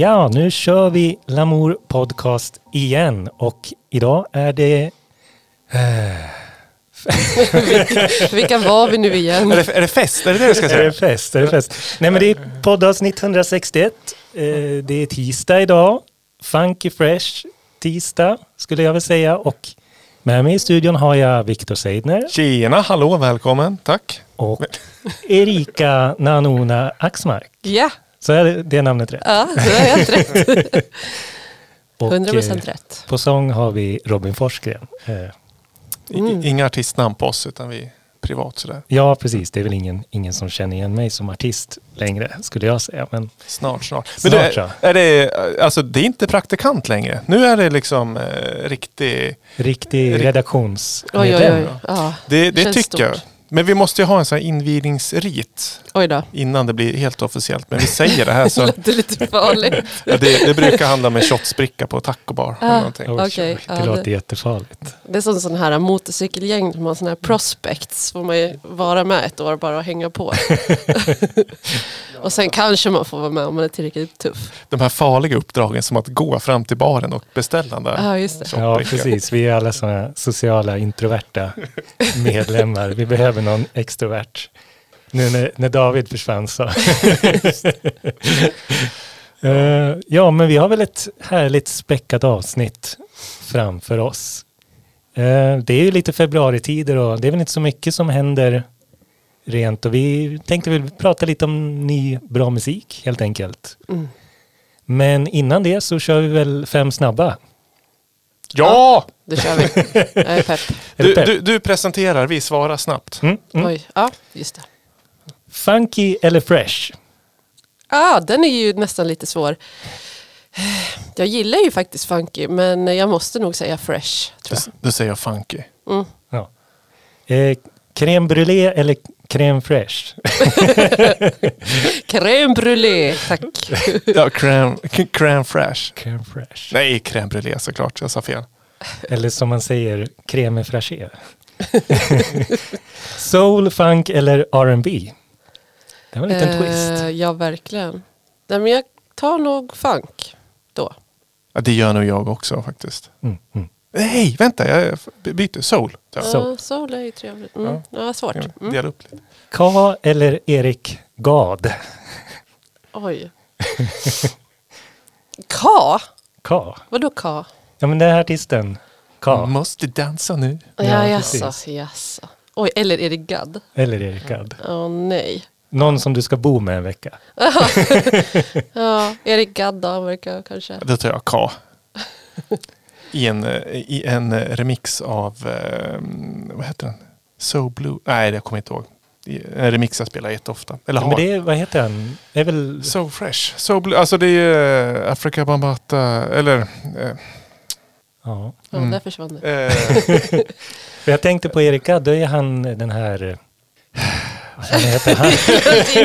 Ja, nu kör vi Lamour Podcast igen och idag är det... Vilka var vi nu igen? Är det, är det fest? Är det det du ska Är det säga? fest? Är det fest? Nej men det är poddavsnitt 161. Eh, Det är tisdag idag. Funky Fresh tisdag skulle jag väl säga. Och med mig i studion har jag Viktor Seidner Tjena, hallå, välkommen, tack. och Erika Nanona Axmark. Ja, Så är det, det namnet rätt. ja det är helt rätt. Och, 100 procent eh, rätt. På sång har vi Robin Forsgren. Eh, Mm. Inga artistnamn på oss, utan vi är privat sådär. Ja, precis. Det är väl ingen, ingen som känner igen mig som artist längre, skulle jag säga. Men Snart, snart. Snart, du, är, ja. är det, alltså, det är inte praktikant längre. Nu är det liksom eh, riktig... riktig Rikt- redaktionsmedlem. Det, det Känns tycker jag. Men vi måste ju ha en sån här invigningsrit oj då. innan det blir helt officiellt. Men vi säger det här så... Det låter lite farligt. ja, det, det brukar handla om en shotsbricka på taco bar. eller Ah. Okej, oj, ja, det det- låter jättefarligt. Det är som sån här motorcykelgäng som har såna här prospects. Får man ju vara med ett år bara och hänga på. och sen kanske man får vara med om man är tillräckligt tuff. De här farliga uppdragen som att gå fram till baren och beställa den där. Ja, just det. Ja, precis. Vi är alla sådana sociala introverta medlemmar. Vi behöver någon extrovert. Nu när, när David försvann så. Eh, ja, men vi har väl ett härligt späckat avsnitt framför oss. Eh, det är ju lite februaritider och det är väl inte så mycket som händer rent och vi tänkte väl prata lite om ny bra musik helt enkelt. Mm. Men innan det så kör vi väl fem snabba. Ja! Då kör vi. Jag är pepp. Du Du, du, presenterar, vi svarar snabbt. Mm, mm. Oj, ja, just det. Funky eller fresh? Ah, den är ju nästan lite svår. Jag gillar ju faktiskt funky, men jag måste nog säga fresh. Tror Då, då säger jag funky. jag. Mm. Ja. Eh, crème brûlée eller crème fraîche? Crème brûlée, tack. Ja, crème, crème fraîche. crème fraîche. Nej, crème brûlée såklart. Jag sa fel. Eller som man säger, crème fraîché. Soul, funk eller R&B? Det var en liten twist. Eh, ja, verkligen. Nej, men jag tar nog funk då. Ja, det gör nog jag också faktiskt. Mm, mm. Nej, vänta. Jag byter. Soul. Ja. Ja, soul är ju trevligt. Mm. Ja. Ja. svårt. Mm. Dela upp lite. K eller Erik Gad? Oj. K? K? Vadå K? Ja men den här artisten. K. Måste dansa nu. Ja, jaså, jaså. Oj, eller är det Gadd? Eller Erik Gad. Åh nej. Någon som du ska bo med en vecka. Ja, Erik Gadd då verkar kanske. Då tar jag K. I en, eh, I en eh, remix av, eh, vad heter den? So Blue? Nej, det kommer jag inte ihåg. En remix jag spelar jätteofta. Eller Ja, har. men det är, vad heter han? Det är väl... So Fresh. So Blue. Alltså det är ju Africa Bambata. Eller... Eh, Ja. Ja, Mm. där försvann det. eh, jag tänkte på Erik Gadd, då är han den här... Vad heter han?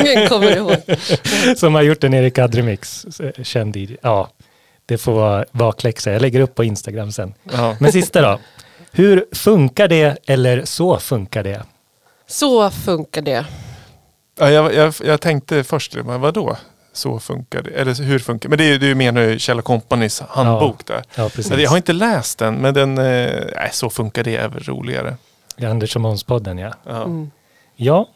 Ingen kommer ihåg. som har gjort en Erik Gadd-remix. eh, Känd i... Ja, det får vara bakläxa. Jag lägger upp på Instagram sen. ja. Men sista då. Hur funkar det eller så funkar det? Så funkar det. Ja, jag, jag, jag tänkte först, men vadå? Så funkar det? Eller hur funkar? Men det är ju, det är ju Kjell Companys handbok där. Ja, precis. Men Jag har inte läst den, men den, eh, så funkar det är väl roligare. Anders och Måns-podden, ja. Ja. Mm. Ja.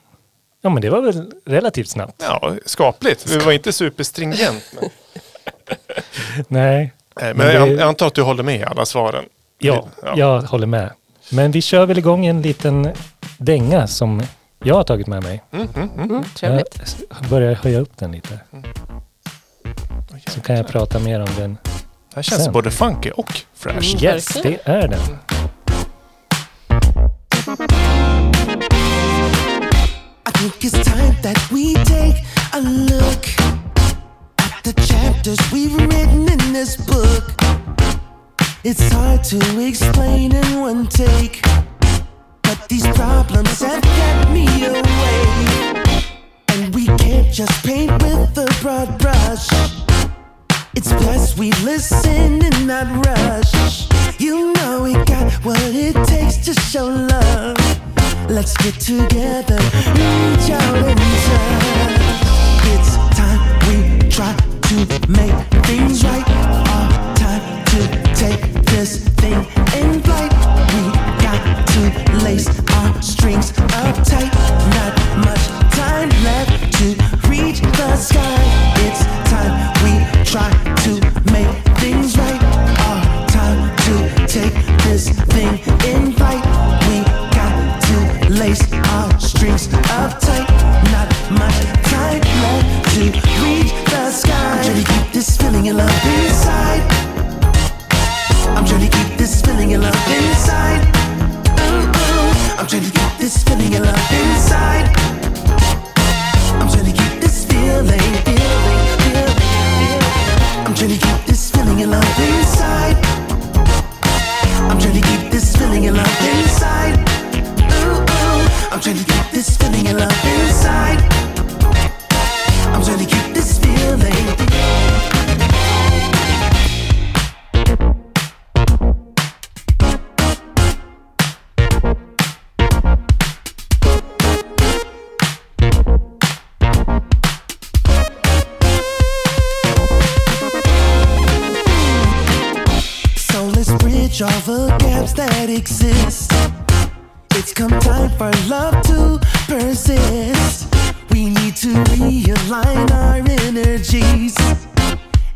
Ja, men det var väl relativt snabbt. Ja, skapligt. Det var inte superstringent. Men, Nej, men Men det- jag, antar att du håller med i alla svaren. ja, Ja. jag håller med. Men vi kör väl igång en liten dänga som jag har tagit med mig. Mm, mm, mm. Mm, trevligt. Jag börjar höja upp den lite. Oj, Så kan jag prata mer om den. Det här känns sen. både funky och fresh. Mm. Yes, det är den. I think it's time that we take a look the chapters we've written in this book. It's hard to explain in one take, but these problems have kept me away. And we can't just paint with a broad brush. It's best we listen and not rush. You know we got what it takes to show love. Let's get together, reach out and touch. It's time we try to make things right. Our time to take this thing in flight. We got to lace our strings up tight. Not much time left to reach the sky. It's time we try to make things right. Our time to take this thing in flight. We got to lace our strings up tight. Sky. I'm trying to keep this feeling of love inside. I'm trying to keep this feeling of love inside. Bridge all the gaps that exist. It's come time for love to persist. We need to realign our energies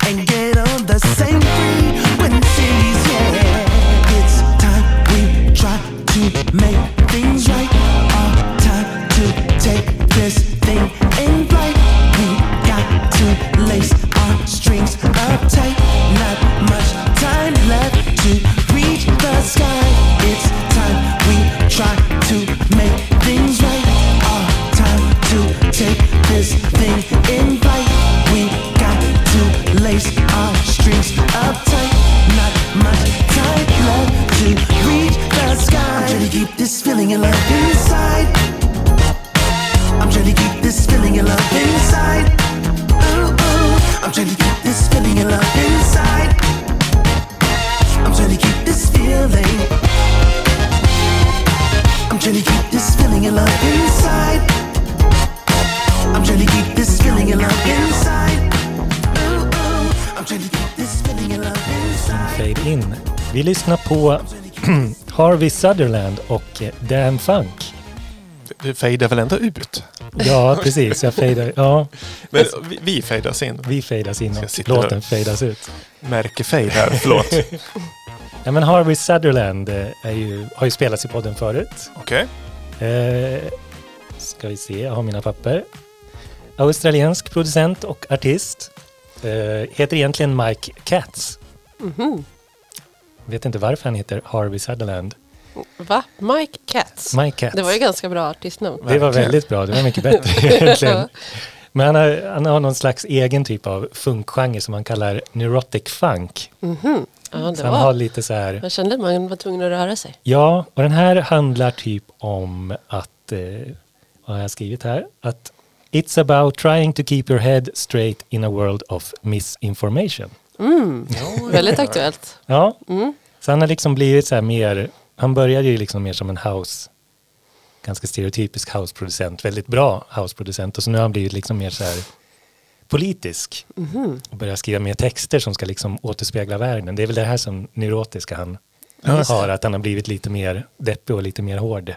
and get on the same frequencies. Yeah, it's time we try to make things right. Our time to take this thing of love inside. I'm trying to keep this feeling of love inside. Ooh, ooh. I'm trying to keep this feeling of love inside. I'm trying to keep this feeling. I'm trying to keep this feeling of love inside. I'm trying to keep this feeling of love inside. Ooh, ooh. I'm trying to keep this feeling of love inside. Fade in. Vi lyssnar på Harvey Sutherland och eh, Dan Funk. Det fejdar väl ändå ut? Ja, precis. Jag fejdar. Ja, Men vi, vi fejdas in. vi fejdas in och låten fejdas ut. Märkefejd här, förlåt. Ja, men Harvey Sutherland eh, är ju, har ju spelats i podden förut. Okej. Eh, ska vi se, jag har mina papper. Australiensk producent och artist. Eh, heter egentligen Mike Katz. Mhm. Vet inte varför han heter Harvey Sutherland. Va? Mike Katz? Mike Katz. Det var ju ganska bra artistnamn. Det var väldigt bra, det var mycket bättre egentligen. Men han har, han har någon slags egen typ av funkgenre som han kallar neurotic funk. Mhm. Ja, det Så han har lite så här, Jag kände att man var tvungen att röra sig. ja, och den här handlar typ om att, eh, vad har jag skrivit här? Att it's about trying to keep your head straight in a world of misinformation. Mm. Väldigt aktuellt. Ja, Mm. Så han har liksom blivit så här mer, han började ju liksom mer som en house, ganska stereotypisk houseproducent, väldigt bra houseproducent och så nu har han blivit liksom mer så här politisk Mhm. och börjat skriva mer texter som ska liksom återspegla världen. Det är väl det här som neurotiska han Ja, har, att han har blivit lite mer deppig och lite mer hård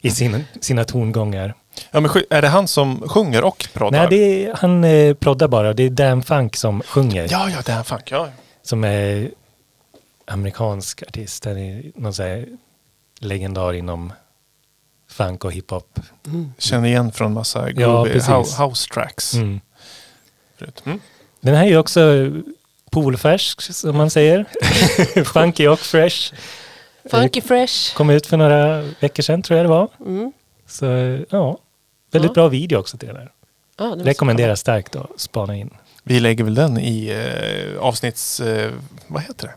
i sina, sina tongångar. Ja, men är det han som sjunger och proddar? Nej, det är, han eh, proddar bara, det är Dan Funk som sjunger. Ja, ja, han. Funk. Ja. som är amerikansk artist. Är någon så här legendar inom funk och hiphop. Känner igen från massa Ja, groovy house tracks. Mm. Mm. Den här är ju också poolfärsk som man säger. Funky och fresh. Funky Fresh. Kom ut för några veckor sedan tror jag det var. Mm. Så ja, väldigt Ja. bra video också till den här. Ja, det måste Rekommenderar starkt att spana in. Vi lägger väl den i eh, avsnitts... Eh, vad heter det?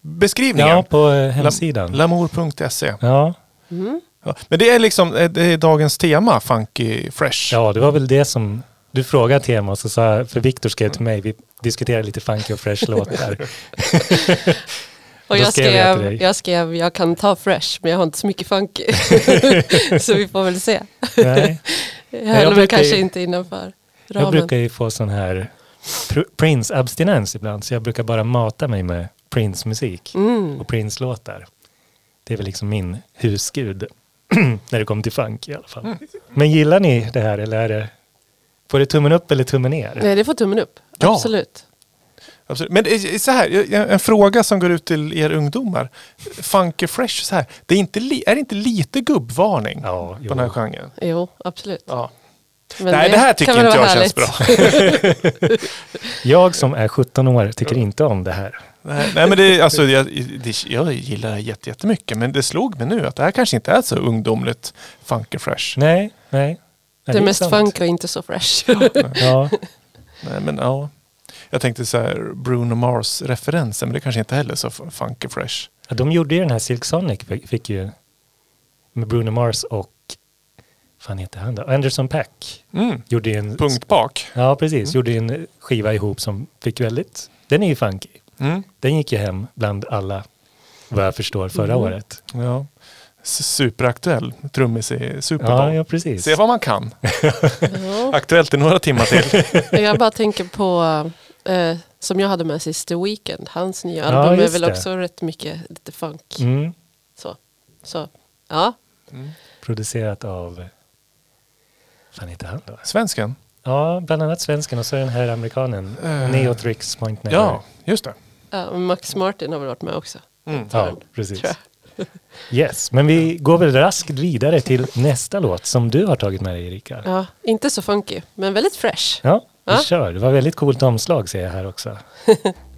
Beskrivningen. Ja, på eh, hemsidan. Lamour.se. Ja. Mm. Ja. Men det är liksom eh, det är dagens tema, Funky Fresh. ja, det var väl det som du frågade tema och så sa jag, för Viktor skrev till mig, vi diskuterade lite funky och fresh låtar. Och jag skrev jag jag skrev, jag kan ta Fresh men jag har inte så mycket funky. så vi får väl se. Nej. Jag höll mig brukar kanske ju- inte innanför Jag ramen. brukar ju få sån här pr- Prince-abstinens ibland, så jag brukar bara mata mig med Prince-musik Mm. och Prince-låtar. Det är väl liksom min husgud när det kommer till funk i alla fall. Mm. Men gillar ni det här eller är det, får det tummen upp eller tummen ner? Nej, det får tummen upp. Ja. Absolut. Absolut. Men det är så här, en fråga som går ut till er ungdomar. Funky Fresh, så här. Det är, inte li, är det inte lite gubbvarning Ja, på jo. den här genren? Jo, absolut. Ja. Men Nej, det här tycker inte jag vara känns bra. härligt. Jag som är 17 år tycker inte om det här. Nej, nej, men det, alltså, jag, det, jag gillar det jätte- jättemycket, men det slog mig nu att det här kanske inte är så ungdomligt Funky Fresh. Nej, nej. Det är mest sant. funk och inte så fresh. Ja, Nej, men ja. Jag tänkte så här Bruno Mars-referensen, men det kanske inte heller är så Funky Fresh. Ja, de gjorde ju den här Silk Sonic, fick- ju med Bruno Mars och fan heter han då? Anderson Pack. Mm. Gjorde en, Punktbak. Ja, precis. Gjorde ju en skiva ihop som fick väldigt, den är ju funky. Mm. Den gick ju hem bland alla, vad jag förstår, förra Mm. året. Ja. Superaktuell trummis i Super Bowl. Ja, ja precis. Se vad man kan. Ja. Aktuellt i några timmar till. Jag bara tänker på, eh, som jag hade med sist, The Weeknd. Hans nya Ja, album är just väl det. också rätt mycket lite funk. Mm. Så. så, ja. Producerat av, fan heter han då? Svensken? Ja, bland annat svensken och så den här amerikanen, Eh, Neotrix Point Never. Ja, just det. Ja. Max Martin har väl varit med också. Mm. Ja, precis. Yes, men vi går väl raskt vidare till nästa låt som du har tagit med dig Erika. Ja, inte så funky, men väldigt fresh. Ja, vi Ja. kör. Det var väldigt coolt omslag ser jag här också.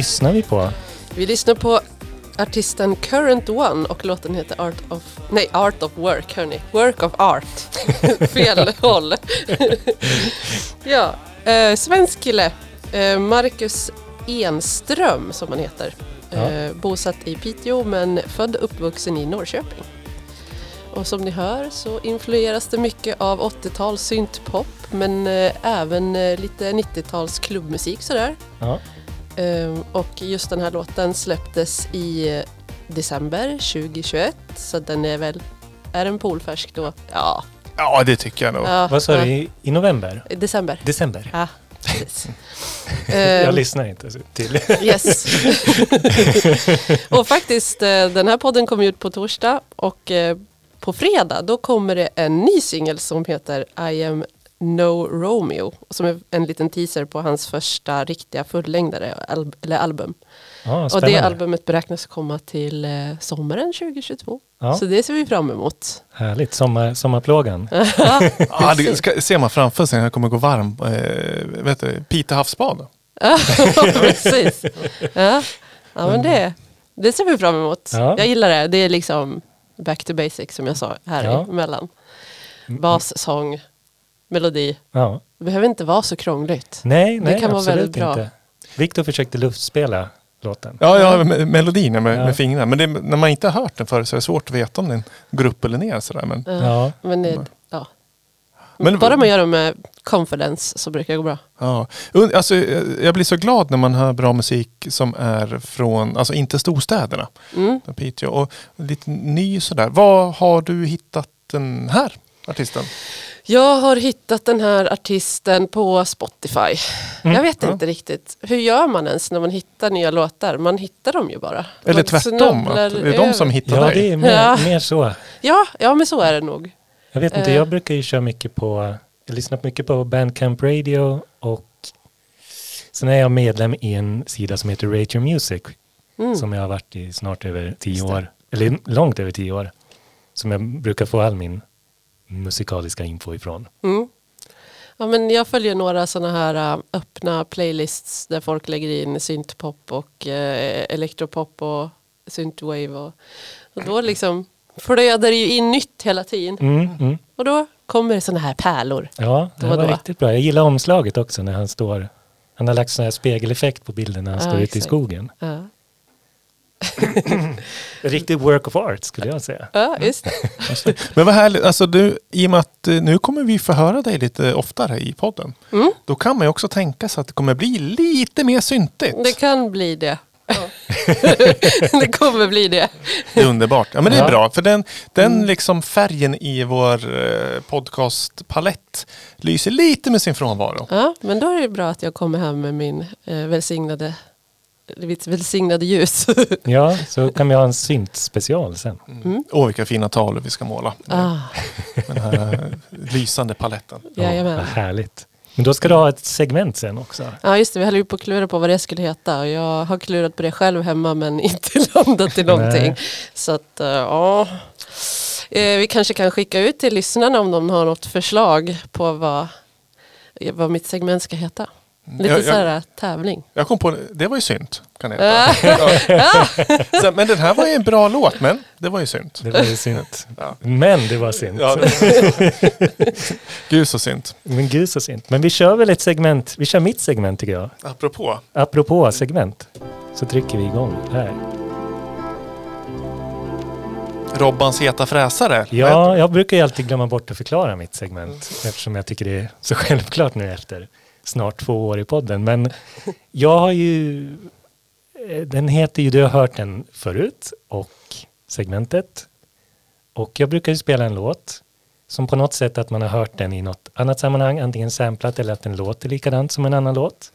lyssnar vi på? Vi lyssnar på artisten Current One och låten heter Art of, nej, Art of Work, hörni. Work of Art. Fel håll. ja, eh, svensk kille. Eh, Marcus Enström som han heter. Ja. Eh, bosatt i Piteå men född och uppvuxen i Norrköping. Och som ni hör så influeras det mycket av 80-tals syntpop men eh, även eh, lite 90-tals klubbmusik sådär. Ja. Ehm, och just den här låten släpptes i december 2021 så den är väl, är den polfärsk då? Ja. Ja, det tycker jag nog. ja Vad sa ja. du? I, november? December. December? Ja, precis. Jag Ehm, lyssnar inte till. Yes. och faktiskt, eh, den här podden kommer ut på torsdag och eh, på fredag då kommer det en ny singel som heter I am No Romeo. Som är en liten teaser på hans första riktiga fullängdare al- eller album. Ja, Och det albumet beräknas komma till eh, sommaren 2022. Ja. Så det ser vi fram emot. Härligt, Sommar, sommarplågan. Ja, det ska, ser man framför sig när det kommer gå varm. Eh, vet du, Pite havsbad. Ja, precis. Ja, ja men det, det ser vi fram emot. Ja. Jag gillar det. Det är liksom back to basic som jag sa här Ja. emellan. Bas, sång, melodi. Ja. Det behöver inte vara så krångligt. Nej, nej kan vara absolut väldigt bra. inte. Viktor försökte luftspela låten. Ja, ja melodin med, Ja. med fingrarna. Men det, när man inte har hört den förut så är det svårt att veta om den går upp eller ner. Sådär. Men, Ja. Men, det, ja. Men- Bara man gör det med confidence så brukar det gå bra. ja. Alltså, eh, jag blir så glad när man hör bra musik som är från, alltså inte storstäderna. Mm. Piteå. Och lite ny sådär. Var har du hittat den här artisten? Jag har hittat den här artisten på Spotify. Mm. Jag vet Ja. inte riktigt. Hur gör man ens när man hittar nya låtar? Man hittar dem ju bara. Eller Man tvärtom, att det är de som hittar Ja, dig. det är mer, Ja. mer så. Ja, ja, men så är det nog. Jag vet inte, Eh. jag brukar ju köra mycket på, jag lyssnar mycket på Bandcamp Radio och sen är jag medlem i en sida som heter Rate Your Music Mm. som jag har varit i snart över tio år, eller långt över tio år, som jag brukar få all min musikaliska info ifrån. Mm. Ja, men jag följer några sådana här äh, öppna playlists där folk lägger in syntpop och äh, elektropop och synthwave. Och, och då liksom flödar det ju in nytt hela tiden. Mm, mm. Och då kommer det sådana här pärlor. Ja, det var då. riktigt bra. Jag gillar omslaget också när han står, han har lagt sån här spegeleffekt på bilden när han Ja, står ute i skogen. Ja, Riktig work of art skulle jag säga. ja just det. Men vad härligt, alltså du, i och med att eh, nu kommer vi få höra dig lite oftare i podden. Mm. Då kan man ju också tänka sig att det kommer bli lite mer syntigt. Det kan bli det. Ja. det kommer bli det. Det är underbart. Ja men det är Ja. bra. För den, den Mm. liksom färgen i vår eh, podcastpalett lyser lite med sin frånvaro. Ja, men då är det bra att jag kommer hem med min eh, välsignade, mitt välsignade ljus. Ja, så kan vi ha en synt-special sen. Mm. Åh vilka fina tavlor vi ska måla. Ah, den här eh, lysande paletten. Ja, jajamän. vad härligt. Men då ska du ha ett segment sen också. Ja just det, vi höll ju på att klura på vad det skulle heta och jag har klurat på det själv hemma men inte landat i någonting. Så att eh, ja, Eh, vi kanske kan skicka ut till lyssnarna om de har något förslag på vad, vad mitt segment ska heta. Lite Jag- jag- så här tävling. Jag kom på, det var ju synd. Kan det heta. Ja. Så, men den här var ju en bra låt, men det var ju synd. Det var ju synt. Ja. Men det var synt. Ja, Gud så synd. Men gud så synt. Men vi kör väl ett segment. Vi kör mitt segment tycker jag. Apropå. Apropå segment. Så trycker vi igång här. Robbans heta fräsare. Ja, jag brukar ju alltid glömma bort att förklara mitt segment. Eftersom jag tycker det är så självklart nu efter snart två år i podden. Men jag har ju... eh, Den heter ju Du har hört den förut och segmentet. Och jag brukar ju spela en låt som på något sätt att man har hört den i något annat sammanhang, antingen samplat eller att den låter likadant som en annan låt.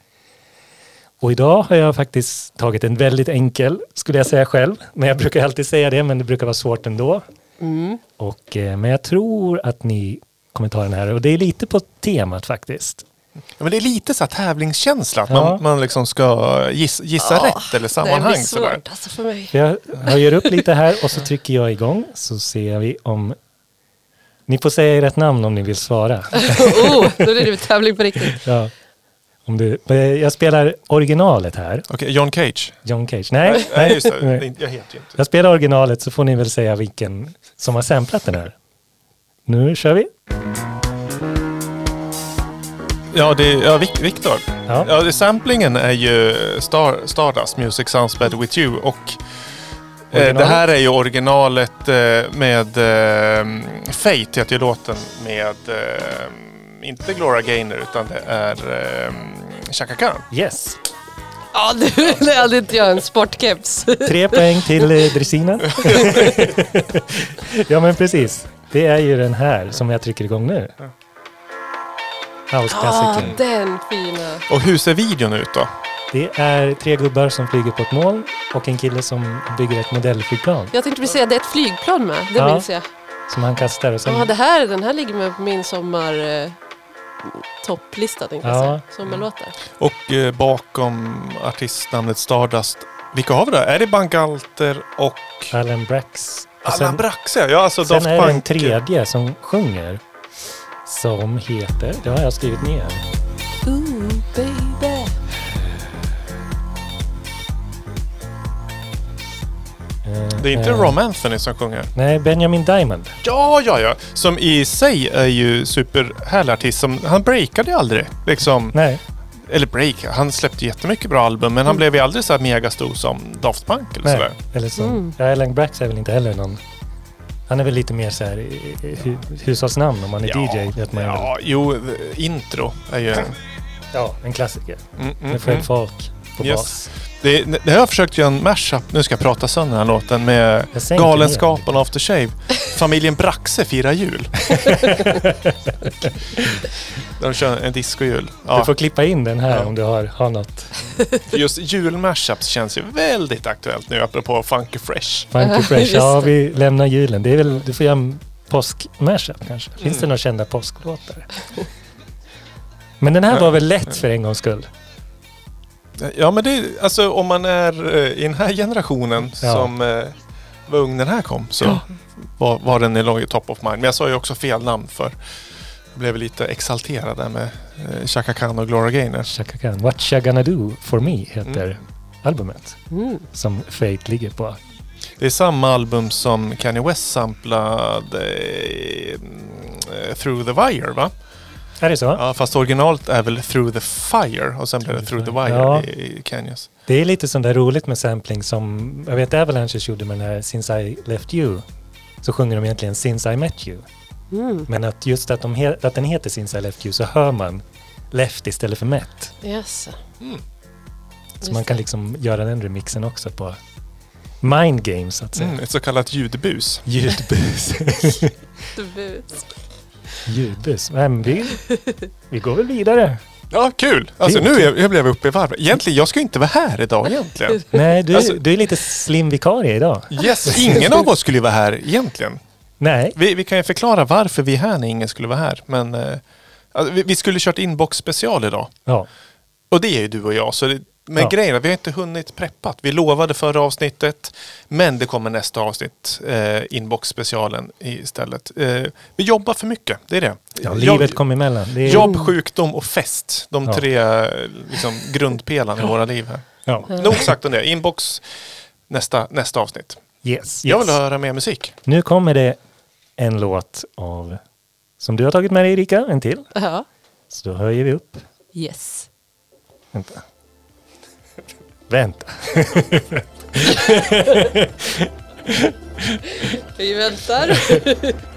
Och idag har jag faktiskt tagit en väldigt enkel, skulle jag säga själv, men jag brukar alltid säga det, men det brukar vara svårt ändå. Mm. Och, eh, men jag tror att ni kommer ta den här och det är lite på temat faktiskt. Ja, men det är lite så här tävlingskänsla. Att Ja. man, man liksom ska gissa, gissa Ja, rätt eller Det sammanhang. blir Sådär. svårt alltså för mig. Jag höjer upp lite här och så trycker jag igång så ser vi om ni får säga ert namn om ni vill svara. oh, då är det tävling på riktigt. Ja. Om du, jag spelar originalet här, Okej, John Cage. John Cage. Nej, Nej, just det. Det Jag heter ju inte. Jag spelar originalet så får ni väl säga vilken som har samplat den här. Nu kör vi. Ja, det är, ja, Victor. Ja. Ja, det, samplingen är ju Star, Stardust, Music Sounds Better With You. Och eh, det här är ju originalet eh, med eh, Fate, heter ju låten med eh, inte Gloria Gaynor utan det är eh, Chaka Khan. Yes. Ja, du, det hade inte jag en sportkeps. Tre poäng till eh, Dressina. ja men precis. Det är ju den här som jag trycker igång nu. Ja, House-klassikern. den fina. Och hur ser videon ut då? Det är tre gubbar som flyger på ett moln och en kille som bygger ett modellflygplan Jag tänkte precis säga det är ett flygplan med. Det Ja. minns jag. som han kastar. Och sen, Ja, det här, den här ligger med på min sommar... Eh, topplista tänkte jag Ja. säga. Sommarlåtar. Och eh, bakom artistnamnet Stardust, vilka har vi där? Är det Bangalter och Alan Brax. Sen, Braxe? Ja, alltså sen Daft är det en Punk. tredje som sjunger. Som heter, det har jag skrivit ner. Ooh, baby. Eh, Det är inte eh, Rom Anthony som sjunger. Nej, Benjamin Diamond. Ja, ja, ja. Som i sig är ju superhärlig artist. Som, han breakade ju aldrig. Liksom, Nej, eller break, han släppte jättemycket bra album. Men han blev ju aldrig så här megastor som Daft Punk eller nej. sådär. Eller som, Mm. ja, Alan Brax är väl inte heller någon... Han är väl lite mer så här hu, hushållsnamn om man är DJ. Vet man ju väl. ja, jo, intro är ju... ja, en klassiker. Mm, mm, Med Fred mm. Falk på Yes. bas. Det, det har jag försökt göra en mashup, nu ska jag prata sönder den här låten, med och After Shave. Familjen Braxe firar jul. De kör en discojul. Du Ja, får klippa in den här Ja. om du har, har något just julmashups känns ju väldigt aktuellt nu apropå Funky Fresh. funky fresh. Ja, vi lämnar julen. Det är väl, du får göra en påsk-mashup kanske. Finns Mm. det några kända påsklåtar? Men den här var väl lätt för en gångs skull? Ja men det är, alltså om man är eh, i den här generationen Ja. som eh, var ung den här kom så var, var den i top of mind. Men jag sa ju också fel namn för jag blev lite exalterad där med eh, Chaka Khan och Gloria Gaynor. Chaka Khan. What you gonna do for me heter Mm. albumet Mm. som Fate ligger på. Det är samma album som Kanye West samplade eh, Through the Wire va? Är det så? Ja, fast originalet är väl Through the Fire och sen blev det Through the Wire Ja. i, i. Det är lite sånt där roligt med sampling som, jag vet Avalanche gjorde med den här Since I left you. Så sjunger de egentligen Since I met you. Mm. Men att just att, de he- att den heter Since I left you så hör man left istället för met. Yes. Mm. Så man kan liksom göra den remixen också på mind games så att säga. Mm, ett så kallat ljudbus. Ljudbus. Du vet. Ljudbus. Men vi, vi går väl vidare. Ja, kul! Alltså nu är jag, jag blev uppe i varv. Egentligen, jag ska inte vara här idag egentligen. Nej, du, Alltså- du är lite slim vikarie idag. Yes, ingen av oss skulle ju vara här egentligen. Nej, Vi, vi kan ju förklara varför vi är här när ingen skulle vara här. Men eh, alltså, vi, vi skulle kört inbox special idag. ja. Och det är ju du och jag. Så det, men Ja. grejen är vi har inte hunnit preppat. Vi lovade förra avsnittet. Men det kommer nästa avsnitt. Eh, inbox specialen istället. Eh, vi jobbar för mycket. Det är det. ja Jobb- livet kom emellan. Det är, Jobb, sjukdom och fest. De Ja. tre liksom, grundpelarna i våra liv här. Ja. Nog sagt om det. Inbox nästa, nästa avsnitt. Yes, Jag vill yes. höra mer musik. Nu kommer det en låt av, som du har tagit med dig Erika, en till. Ja. Så då höjer vi upp. Yes. Vänta. Vänta. Vi väntar.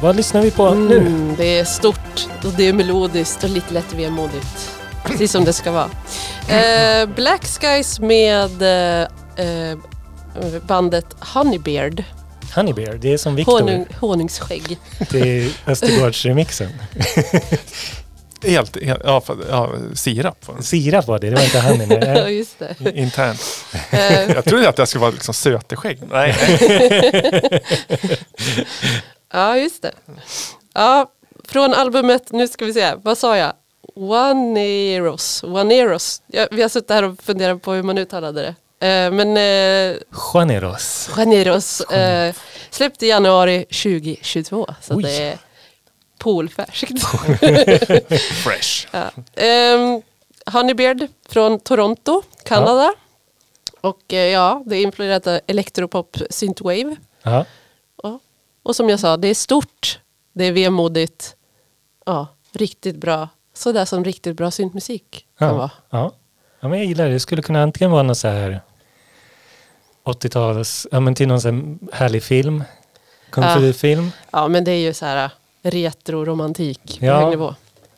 Vad lyssnar vi på nu? Mm, det är stort och det är melodiskt och lite lätt vemodigt. Precis som det ska vara. Eh, Black Skies med eh, eh, bandet Honeybeard. Honeybear, det är som Victor Honung, honungsskägg. till Östergårdsremixen. Helt, helt ja, ja, sirap var det. Sirap var det, det var inte honey. Ja, Nej. just det. internt. Eh, Jag trodde att det skulle vara liksom söteskägg. Nej, ja, just det. Ja, från albumet, nu ska vi se, vad sa jag? Waneros. Waneros. Ja, vi har suttit här och funderat på hur man uttalade det. Eh, men eh, Janeros. Janeros eh, släppte i januari 2022. Så Oj. det är poolfärskt. fresh. ja. um, Honeybeard från Toronto, Kanada. Och eh, ja, det är influerat av electropop synthwave. Ja. Ja. Och som jag sa, det är stort, det är vemodigt. Ja, riktigt bra. Sådär som riktigt bra syntmusik kan Ja. vara. Ja. ja, men jag gillar det. Det skulle kunna antingen vara någon så här 80-tals, ja men till någon så här härlig film, kung Ja. fu-film. Ja, men det är ju så här retro-romantik på Ja. hög nivå.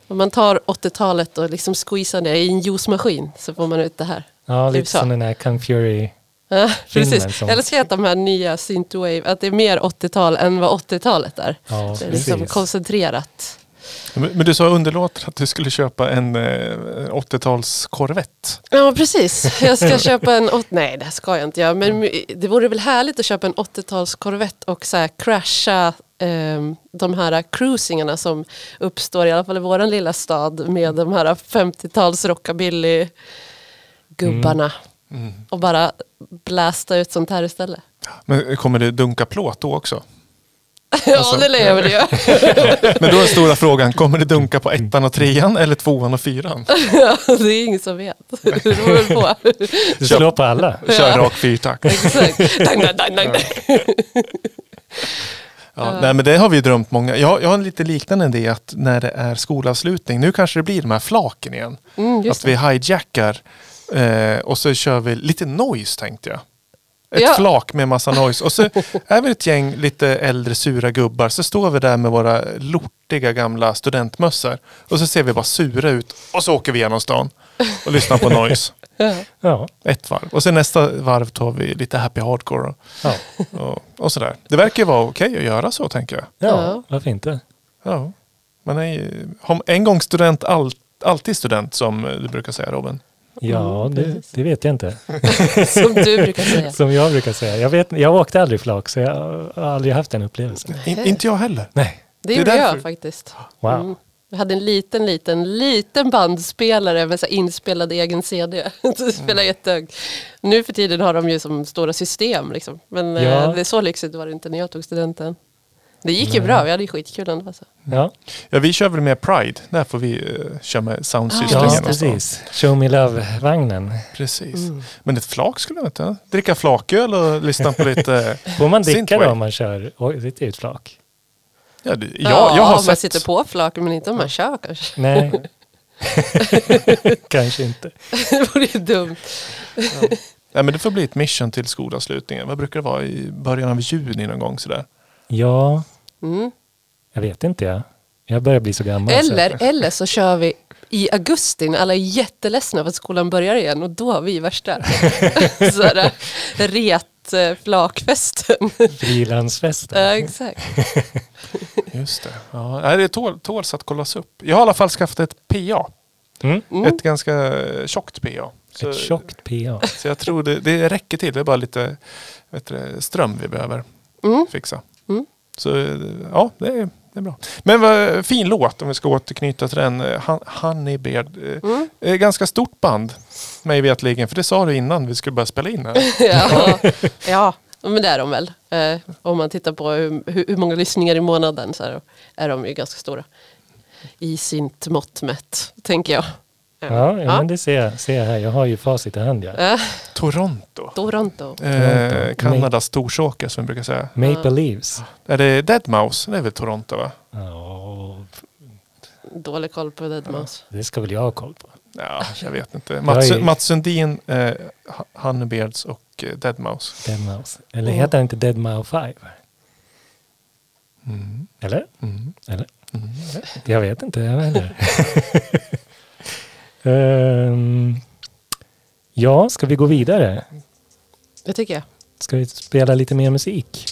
Om man tar 80-talet och liksom squeezar det i en juicemaskin så får man ut det här. Ja, lite som den här Kung Fury. Ja, precis. som- Jag älskar att de här nya synthwave, att det är mer 80-tal än vad 80-talet är. Ja, Det är liksom koncentrerat. Men, men du sa underlåten att du skulle köpa en eh, 80-tals korvett. Ja, precis. Jag ska köpa en... åt- Nej, det ska jag inte göra. Men det vore väl härligt att köpa en 80-tals Corvette och så här crasha ehm, de här cruisingarna som uppstår, i alla fall i våran lilla stad, med de här 50-tals rockabilly-gubbarna. Mm. Och bara blästa ut sånt här istället. Men kommer det dunka plåt då också? ja, Alltså- det lär jag väl göra. Men då är den stora frågan, kommer det dunka på ettan och trean eller tvåan och fyran? ja, det är ingen som vet. Det beror väl på. Du slår på alla. Kör Ja. rak fyrtakt. Exakt. Dang, dang, dang, dang. Ja, nej, men det har vi drömt många. Jag, jag har en lite liknande idé att när det är skolavslutning, nu kanske det blir de här flaken igen. Mm, att vi hijackar eh, och så kör vi lite noise tänkte jag. Ett Ja. flak med massa noise. Och så är vi ett gäng lite äldre sura gubbar. Så står vi där med våra lortiga gamla studentmössor. Och så ser vi bara sura ut. Och så åker vi genom stan och lyssnar på noise. Ja. Ett varv. Och sen nästa varv tar vi lite happy hardcore. Och, ja. och, och sådär. Det verkar ju vara okej att göra så tänker jag. ja varför inte? Ja. Man är ju, har- en gång student, all, alltid student som du brukar säga Robin. Ja, Mm, det, det vet jag inte. Som du brukar säga. Som jag brukar säga. Jag, vet, jag åkte aldrig flak så jag har aldrig haft den upplevelsen. In, inte jag heller. Nej, Det gjorde därför. jag faktiskt. wow. Mm. Jag hade en liten, liten, liten bandspelare med så inspelad egen CD. Det spelade jättehögt. Nu för tiden har de ju som stora system. Liksom. Men eh, Ja. det är så lyxigt var det inte när jag tog studenten. Det gick ju Nej. bra, vi hade ju skitkul ändå. Alltså. Ja, Ja, vi kör väl med Pride. Där får vi uh, köra med soundsystem Ja, precis. Show me love-vagnen. Precis. Mm. Men ett flak skulle jag inte. Dricka flaköl och lyssna på lite... Får man dricka då om man kör Oj, det är ett flak? Ja, det, Ja, jag, jag har om man sett... sitter på flak, men inte om man kör kanske. Nej, kanske inte. det vore ju dumt. Ja, men det får bli ett mission till skolavslutningen. Vad brukar det vara? I början av juni någon gång sådär. Ja, Mm. jag vet inte jag. Jag börjar bli så gammal. så- Eller, eller så kör vi i augusti när alla är jätteledsna för att skolan börjar igen och då har vi värsta sådär, ret eh, flakfesten. Frilansfesten. Ja, exakt. Just det. Ja, det tål, tåls att kollas upp. Jag har i alla fall skaffat ett PA. Mm. Mm. Ett ganska tjockt PA. Så, Ett tjockt PA. så jag tror det, det räcker till. Det är bara lite vet du, ström vi behöver Mm. fixa. Så ja, det är, det är bra. Men vad fin låt om vi ska återknyta till den. eh, Honeybeard. Eh, Mm. eh, Ganska stort band. Mig vetligen. För det sa du innan vi skulle börja spela in här. Ja, ja, men det är de väl. Eh, om man tittar på hur, hur, många lyssningar i månaden så är, är de ju ganska stora. I sitt mått mätt, tänker jag. Ja, ja, men det ser jag, ser jag här. Jag har ju facit i hand. Ja. Toronto. Toronto. Eh. Kanadas Storsåker som vi brukar säga. Maple Leaves. Är det Deadmau5? Det är väl Toronto va? Ja, Dålig koll på Deadmau5. det ska väl jag ha koll på. Ja, jag vet inte. Mats, är- Mats Sundin, eh, Honeybeards och eh, Deadmau5. Dead Mouse. Eller heter den inte Dead Mouse 5? Mm. Eller? Mm. Eller? Mm. Jag vet inte jag heller. Ehm, ja, ska vi gå vidare? Det tycker jag. Ska vi spela lite mer musik?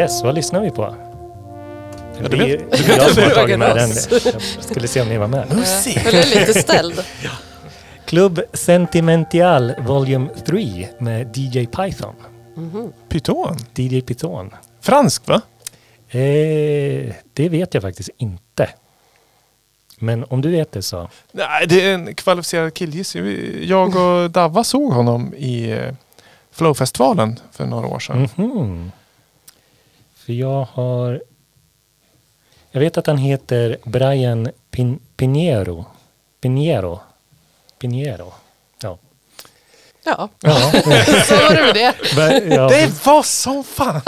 Yes, vad lyssnar vi på? Ja, du vet- Det är jag som har tagit med den. Jag skulle se om ni var med. Jag blev lite ställd. Club Sentimental Volume 3 med DJ Python. Python. DJ Python. Fransk va? Eh, det vet jag faktiskt inte. Men om du vet det så. Nej, det är en kvalificerad killgissning. Jag och Davva såg honom i eh, Flowfestivalen för några år sedan. Mhm. För jag har... Jag vet att han heter Brian Pin, Pinheiro. Pinheiro. Pinheiro. Ja. Ja, ja. så var det med det. Men, ja. Det var som fan!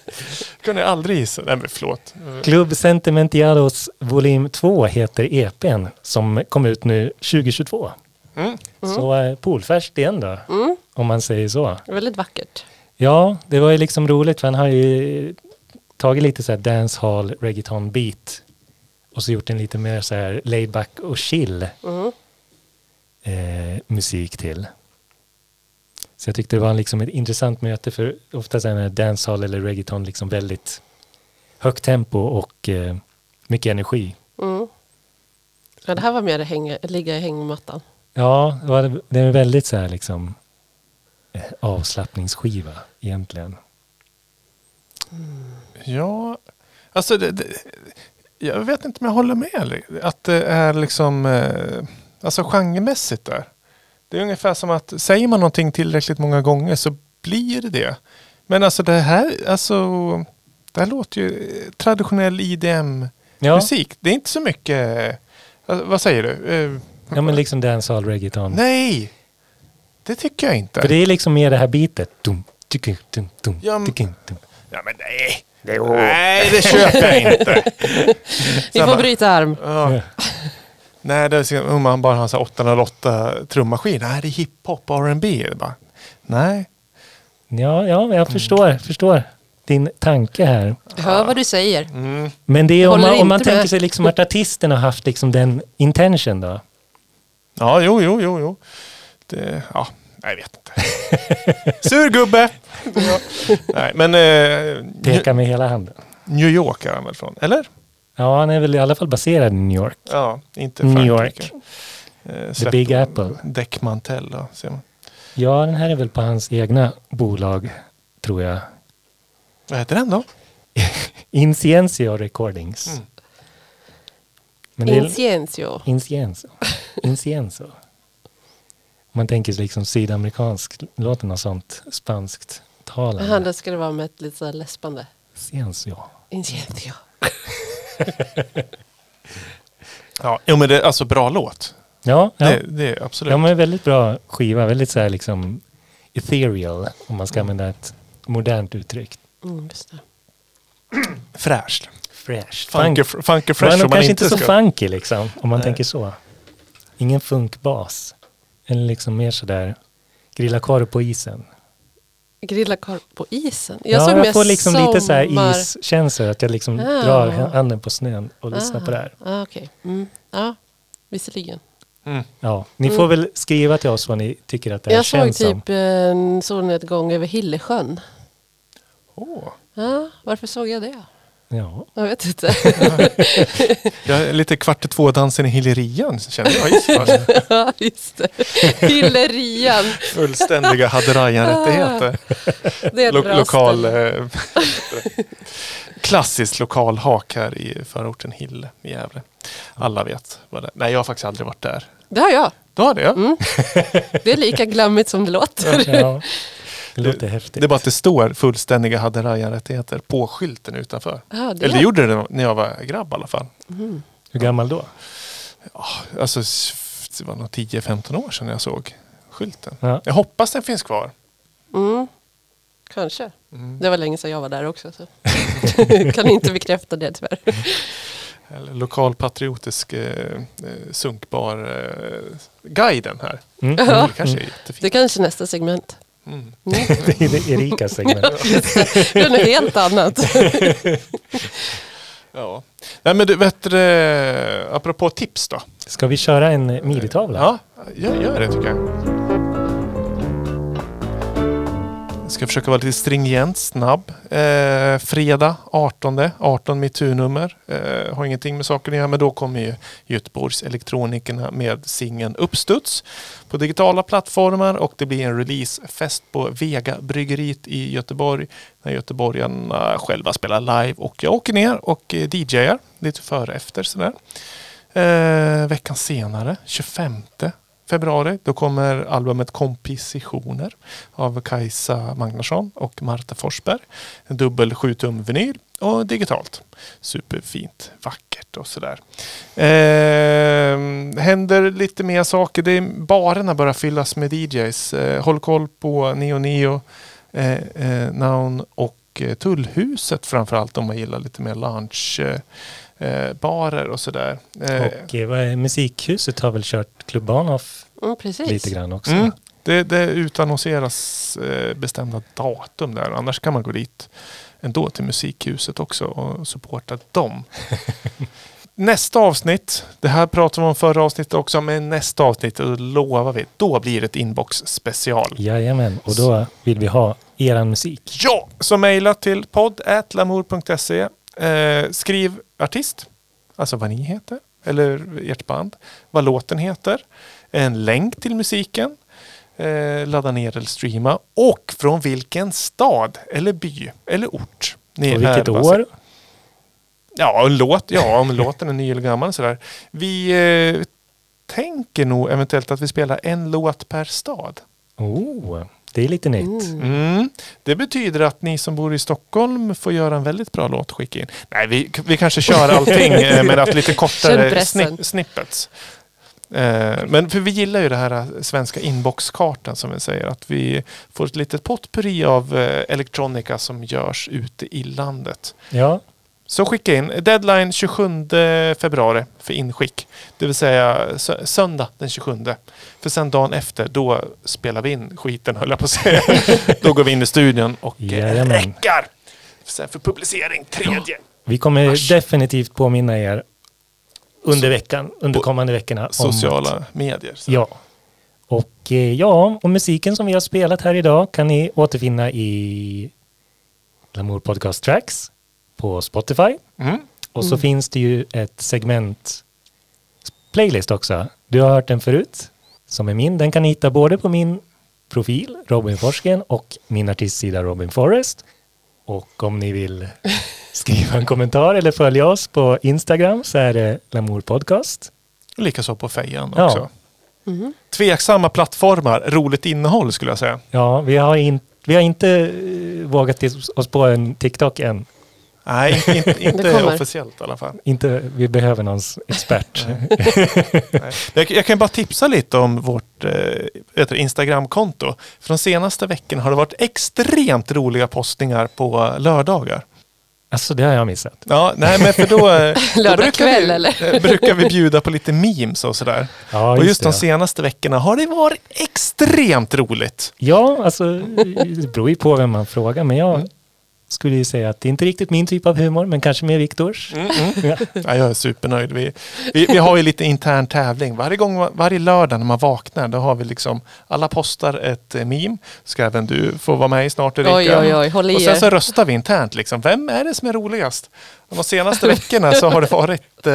kunde jag aldrig gissa. Nej men förlåt. Club Sentimentialos volym 2 heter EPn som kom ut nu 2022. Mm. Så eh, poolfärskt igen då, Mm, om man säger så. väldigt vackert. Ja, det var ju liksom roligt för han har ju tagit lite så här dancehall, reggaeton beat och så gjort en lite mer så här laid back och chill Mm. eh, musik till. Så jag tyckte det var liksom ett intressant möte för ofta är dancehall eller reggaeton liksom väldigt högt tempo och eh, mycket energi. Mm. Ja, det här var mer hänga, ligga i hängmattan. Ja, det var- det är en väldigt så här liksom eh, avslappningsskiva egentligen. Ja, alltså det, det, Jag vet inte om jag håller med. Att det är liksom, eh, alltså genremässigt där. Det är ungefär som att säger man någonting tillräckligt många gånger så blir det det. Men alltså det här, alltså, det här låter ju eh, traditionell IDM-musik. Ja, Det är inte så mycket, eh, vad säger du? Ja men liksom dancehall reggaeton. Nej! Det tycker jag inte. För det är liksom mer det här bitet. Dum, tycka, dum, dum, Ja, tycka, dum. Ja men nej! Nej, det köper jag inte. Vi får bryta arm. Ja. Nej, det är så- om man bara har så här 808 trummaskin. Nej, det är hiphop och R&B. Nej, Ja, ja, Mm. jag förstår, förstår din tanke här. Hör vad du säger. mm. Men det är om man, om man tänker sig liksom att artisten har haft liksom den intention då. Ja, jo, jo, jo, jo. Det, ja, jag vet inte. Sur gubbe! Ja. Nej, men eh, Pekar med hela handen. New York är han väl från? Eller? Ja, han är väl i alla fall baserad i New York. Ja, inte New Frankrike. York. Eh, The Big Apple. Däckmantell då, ser man. Ja, den här är väl på hans egna bolag, tror jag. Vad heter den då? Inciencio Recordings. Mm. Det är Inciencio. Man tänker sig liksom sydamerikanskt, låter något sånt spanskt Jaha, talande. det ska det vara med ett lite så här läspande. Incienso. Inciencio. Ja, jo, men det är alltså bra låt. Ja, ja. Det, det är absolut. ja men väldigt bra skiva. Väldigt så här liksom ethereal, om man ska använda ett modernt uttryck. Mm, just det. Fräscht. Fresh. Funky, Funk. funky Men fresh om man kanske inte inte så ska... funky liksom, om man Nej. tänker så. Ingen funkbas. Eller liksom mer sådär, grilla korv på isen. Grilla korv på isen. Jag Jag, såg ja, jag får liksom lite så här sommar- iskänsla, att jag liksom Ah. drar handen på snön och lyssnar på det här. Ah, Okej. Mm. Ja, visserligen. Mm. Ja, ni Mm. får väl skriva till oss vad ni tycker att det här Jag såg känns som. typ en solnedgång över Hillesjön. Åh. Ja, varför såg jag det? Ja. Jag vet inte. Jag är lite kvart i två-dansen i Hillerian känner jag. Just ja, just det. Hillerian. Fullständiga Haderajan-rättigheter. Det är ett Lo- bra lokal, ställe. eh, klassisk lokal hak här i förorten Hille i Gävle. Alla vet vad det är. Nej, jag har faktiskt aldrig varit där. Det har jag. Du har det? Ja. Mm. Det är lika glammigt som det låter. ja. Det låter häftigt. Det är bara att det står fullständiga Haderajan-rättigheter på skylten utanför. Ja, det Eller det är. gjorde det när jag var grabb i alla fall. Mm. Hur gammal då? Alltså, det var nog 10-15 år sedan jag såg skylten. Ja. Jag hoppas den finns kvar. Mm. Kanske. Mm. Det var länge sedan jag var där också. Så. kan inte bekräfta det tyvärr. Eller lokalpatriotisk eh, eh, sunkbar eh, guiden här. Mm. Det Mm. kanske är Det jättefint. är kanske nästa segment. Mm. Mm. Det är Erikas segment. Det är något helt annat. Ja. Nej men du, vet du, apropå tips då. Ska vi köra en midi-tavla? Ja, gör, gör det tycker jag. Jag ska försöka vara lite stringent, snabb. Eh, fredag 18, 18 mitt turnummer. Eh, har ingenting med saken att göra men då kommer ju Göteborgs elektronikerna med singeln Uppstuds på digitala plattformar och det blir en releasefest på Vega bryggeriet i Göteborg när göteborgarna själva spelar live och jag åker ner och eh, DJar lite före och efter sådär. Eh, veckan senare, 25 februari, då kommer albumet Kompositioner av Kajsa Magnusson och Marta Forsberg. En dubbel 7 tum vinyl och digitalt. Superfint, vackert och sådär. Eh, händer lite mer saker. Det är, barerna börjar fyllas med DJs. Eh, håll koll på Neo Neo, eh, eh, Noun och eh, Tullhuset framförallt om man gillar lite mer lunch. Eh, barer och sådär. Eh, Och eh, vad Musikhuset har väl kört Club Bahnhof Mm, precis. lite grann också. Mm. Det, det utannonseras eh, bestämda datum där. Annars kan man gå dit ändå till Musikhuset också och supporta dem. nästa avsnitt, det här pratade vi om förra avsnittet också, men nästa avsnitt, då lovar vi, då blir det ett inbox special. Jajamän, och då vill vi ha eran musik. Ja, så mejla till podd.lamour.se. Eh, skriv artist, alltså vad ni heter, eller ert band, vad låten heter, en länk till musiken, eh, ladda ner eller streama och från vilken stad eller by eller ort ni Och vilket är år? Ja, en låt, ja, om låten är ny eller gammal. Sådär. Vi eh, tänker nog eventuellt att vi spelar en låt per stad. Oh, det är lite nytt. Mm. Det betyder att ni som bor i Stockholm får göra en väldigt bra låt och skicka in. Nej, vi, vi kanske kör allting eh, med att lite kortare sni, snippets. Eh, Men för vi gillar ju det här eh, svenska inboxkartan som vi säger. Att vi får ett litet potpurri av eh, elektronika som görs ute i landet. Ja, Så skicka in. Deadline 27 februari för inskick. Det vill säga sö- söndag den 27. För sen dagen efter, då spelar vi in skiten höll jag på att säga. då går vi in i studion och eh, Jajamän. räckar. Sen för publicering tredje. vi kommer Mars. definitivt påminna er under veckan, under kommande veckorna. Sociala medier. Så. Ja. Och eh, ja, och musiken som vi har spelat här idag kan ni återfinna i Lamour Podcast Tracks på Spotify. Mm. Och så finns det ju ett segment playlist också. Du har hört den förut, som är min. Den kan ni hitta både på min profil, Robin Forsgren, och min artistsida Robin Forrest. Och om ni vill skriva en kommentar eller följa oss på Instagram så är det Lamour Podcast. Likaså på fejan Ja. också. Tveksamma plattformar, roligt innehåll skulle jag säga. Ja, vi har, in, vi har inte eh, vågat oss på en TikTok än. Nej, inte, inte, officiellt i alla fall. Inte, vi behöver någon expert. Nej. Jag, jag kan bara tipsa lite om vårt eh, Instagramkonto. För de senaste veckorna har det varit extremt roliga postningar på lördagar. Alltså det har jag missat. Ja, nej men för då, eh, då brukar, kväll, vi, eller? eh, brukar vi bjuda på lite memes och sådär. Ja, och just de det. senaste veckorna har det varit extremt roligt. Ja, alltså det beror ju på vem man frågar. Men jag skulle ju säga att det är inte riktigt min typ av humor, men kanske mer Viktors. Mm, mm. Ja. Ja, jag är supernöjd. Vi, vi, vi har ju lite intern tävling. Varje, gång, varje lördag när man vaknar, då har vi liksom, alla postar ett eh, meme. Ska även du få vara med i snart Erika. Oj, oj, oj, håll i Och sen er. så röstar vi internt. Liksom. Vem är det som är roligast? De senaste veckorna så har det varit... Eh,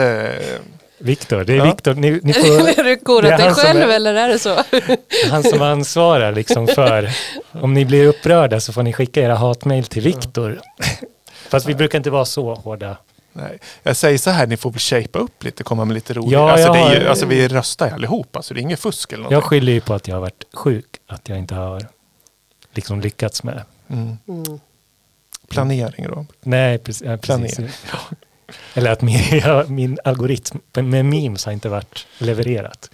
Viktor, det är Ja. Viktor. Ni, ni får, Är du korat Det är dig själv är- eller är det så? han som ansvarar liksom för, om ni blir upprörda så får ni skicka era hatmejl till Viktor. Fast vi brukar inte vara så hårda. nej. Jag säger så här, ni får väl shapea upp lite, komma med lite roligt. Ja, alltså, det ju, har- alltså, vi röstar ju allihop, alltså, det är inget fusk eller Jag skyller ju på att jag har varit sjuk, att jag inte har liksom lyckats med. Mm. Mm. Planering då. Nej, precis. Ja, precis. Planering. Eller att min, ja, min algoritm med memes har inte varit levererat.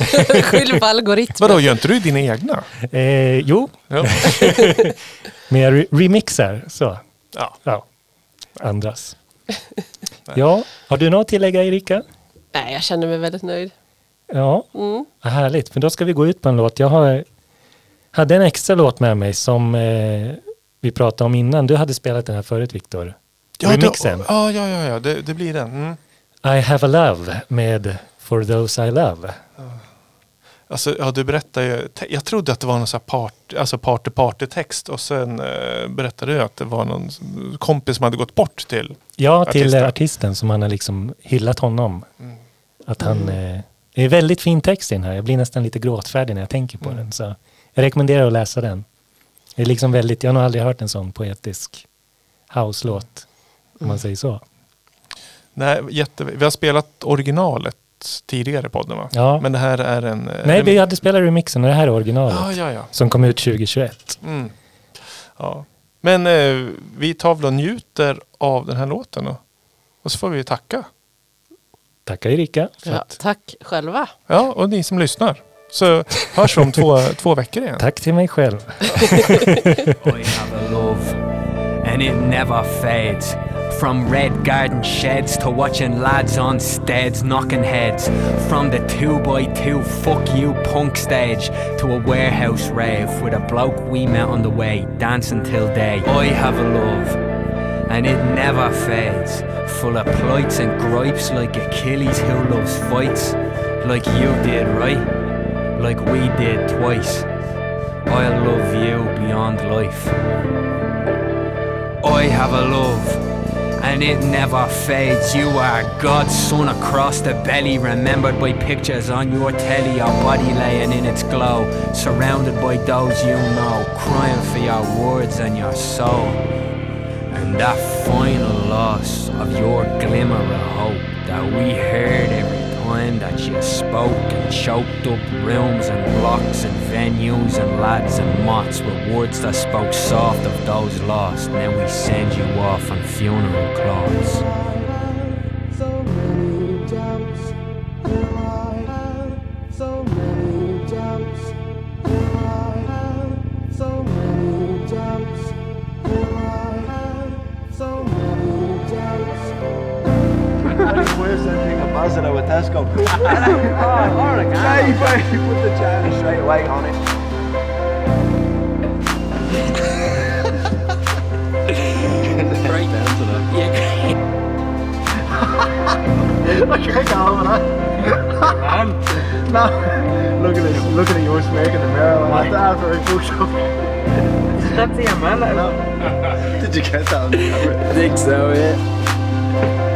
Skyll på algoritmen. Vadå, gör inte du dina egna? Eh, jo, Ja. men jag re- remixar så. ja. Ja, andras. Ja, har du något att tillägga Erika? Nej, jag känner mig väldigt nöjd. Ja, Mm. vad härligt. För då ska vi gå ut på en låt. Jag har, hade en extra låt med mig som eh, vi pratade om innan. Du hade spelat den här förut Viktor. Ja, Remixen. Det, ja, ja, ja, ja. Det, det blir den. Mm. I have a love med For those I love. Alltså, ja, du berättar ju. Jag trodde att det var någon sån här part, alltså party party text och sen eh, berättade du att det var någon kompis som hade gått bort till. Ja, till Artisten. artisten, artisten som han har liksom hyllat honom. Mm. Att han... Eh, det är väldigt fin text i den här. Jag blir nästan lite gråtfärdig när jag tänker på Mm. den. Så jag rekommenderar att läsa den. Det är liksom väldigt... Jag har nog aldrig hört en sån poetisk house-låt. Om man säger så. Nej, jätte, vi har spelat originalet tidigare podden va? Ja. Men det här är en... eh, Nej, vi hade spelat remixen och det här är originalet. Ja, ja, ja. Som kom ut 2021. Mm. ja. Men eh, vi tar väl och njuter av den här låten då. Och så får vi tacka. Tackar Erika. För Ja, att, tack själva. Ja, och ni som lyssnar. Så hörs vi om två, två veckor igen. tack till mig själv. From red garden sheds to watching lads on steads knocking heads. From the 2 by 2 fuck you punk stage to a warehouse rave with a bloke we met on the way, dancing till day. I have a love, and it never fades. Full of plights and gripes like Achilles who loves fights. Like you did, right? Like we did twice. I love you beyond life. I have a love, and it never fades. You are God's son across the belly, remembered by pictures on your telly, your body laying in its glow, surrounded by those you know, crying for your words and your soul. And that final loss of your glimmer of hope that we heard every time that you spoke and choked up rooms and blocks and venues and lads and mots with words that spoke soft of those lost. Then we send you off on funeral cloths. Than being a ambassador with Tesco. oh, alright, yeah, you you put the china straight away on it. Right. Yeah. I can't go on that. no, look at this. Look at you smirking in the mirror. Like that after I pushed up. That's the man. No. Did you get that on the camera? I think so, yeah.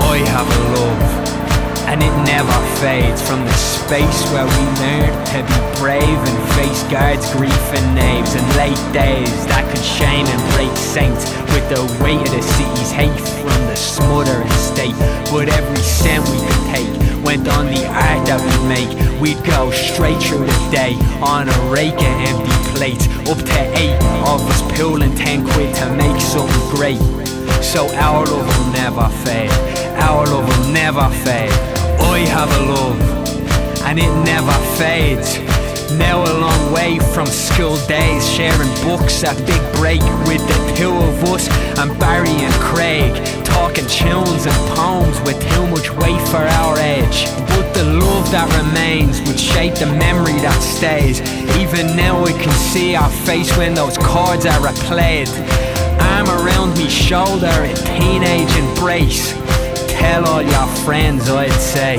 I have a love, and it never fades from the space where we learn to be brave and face guards, grief and knaves, and late days that could shame and break saints with the weight of the city's hate from the smothering state. But every cent we could take went on the art that we make. We'd go straight through the day on a rake of empty plates, up to eight of us pulling ten quid to make something great. So our love will never fade. Our love will never fade. I have a love, and it never fades. Now a long way from school days, sharing books at Big Break with the two of us and Barry and Craig, talking tunes and poems with too much weight for our age. But the love that remains would shape the memory that stays. Even now we can see our face when those chords are replayed. Arm around me shoulder in teenage embrace. Tell all your friends, I'd say.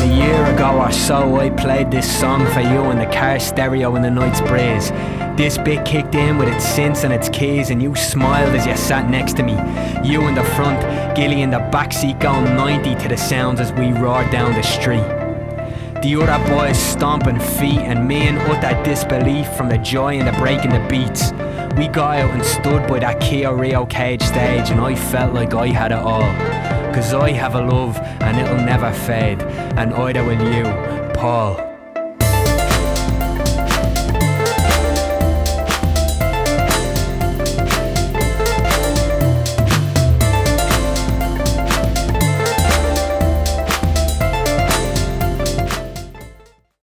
A year ago or so, I played this song for you in the car stereo in the night's breeze. This bit kicked in with its synths and its keys, and you smiled as you sat next to me. You in the front, Gilly in the backseat going 90 to the sounds as we roared down the street. The other boys stomping feet and me in utter disbelief from the joy and the break in the beats. We got out and stood by that Kia Rio cage stage and I felt like I had it all. Cause I have a love and it'll never fade and either will you, Paul.